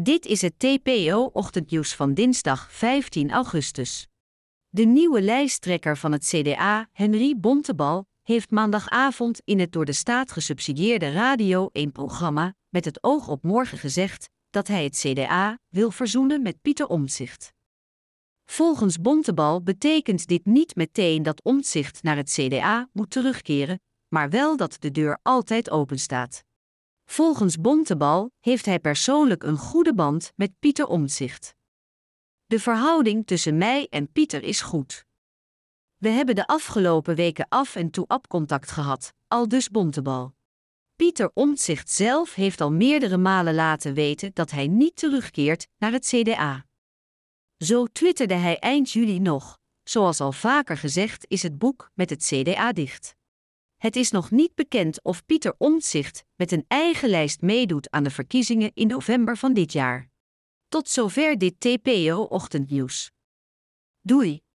Dit is het TPO-ochtendnieuws van dinsdag 15 augustus. De nieuwe lijsttrekker van het CDA, Henry Bontebal, heeft maandagavond in het door de staat gesubsidieerde Radio 1-programma met het oog op morgen gezegd dat hij het CDA wil verzoenen met Pieter Omtzigt. Volgens Bontebal betekent dit niet meteen dat Omtzigt naar het CDA moet terugkeren, maar wel dat de deur altijd open staat. Volgens Bontebal heeft hij persoonlijk een goede band met Pieter Omtzigt. De verhouding tussen mij en Pieter is goed. We hebben de afgelopen weken af en toe contact gehad, al dus Bontebal. Pieter Omtzigt zelf heeft al meerdere malen laten weten dat hij niet terugkeert naar het CDA. Zo twitterde hij eind juli nog: Zoals al vaker gezegd is het boek met het CDA dicht. Het is nog niet bekend of Pieter Omtzigt met een eigen lijst meedoet aan de verkiezingen in november van dit jaar. Tot zover dit TPO-ochtendnieuws. Doei!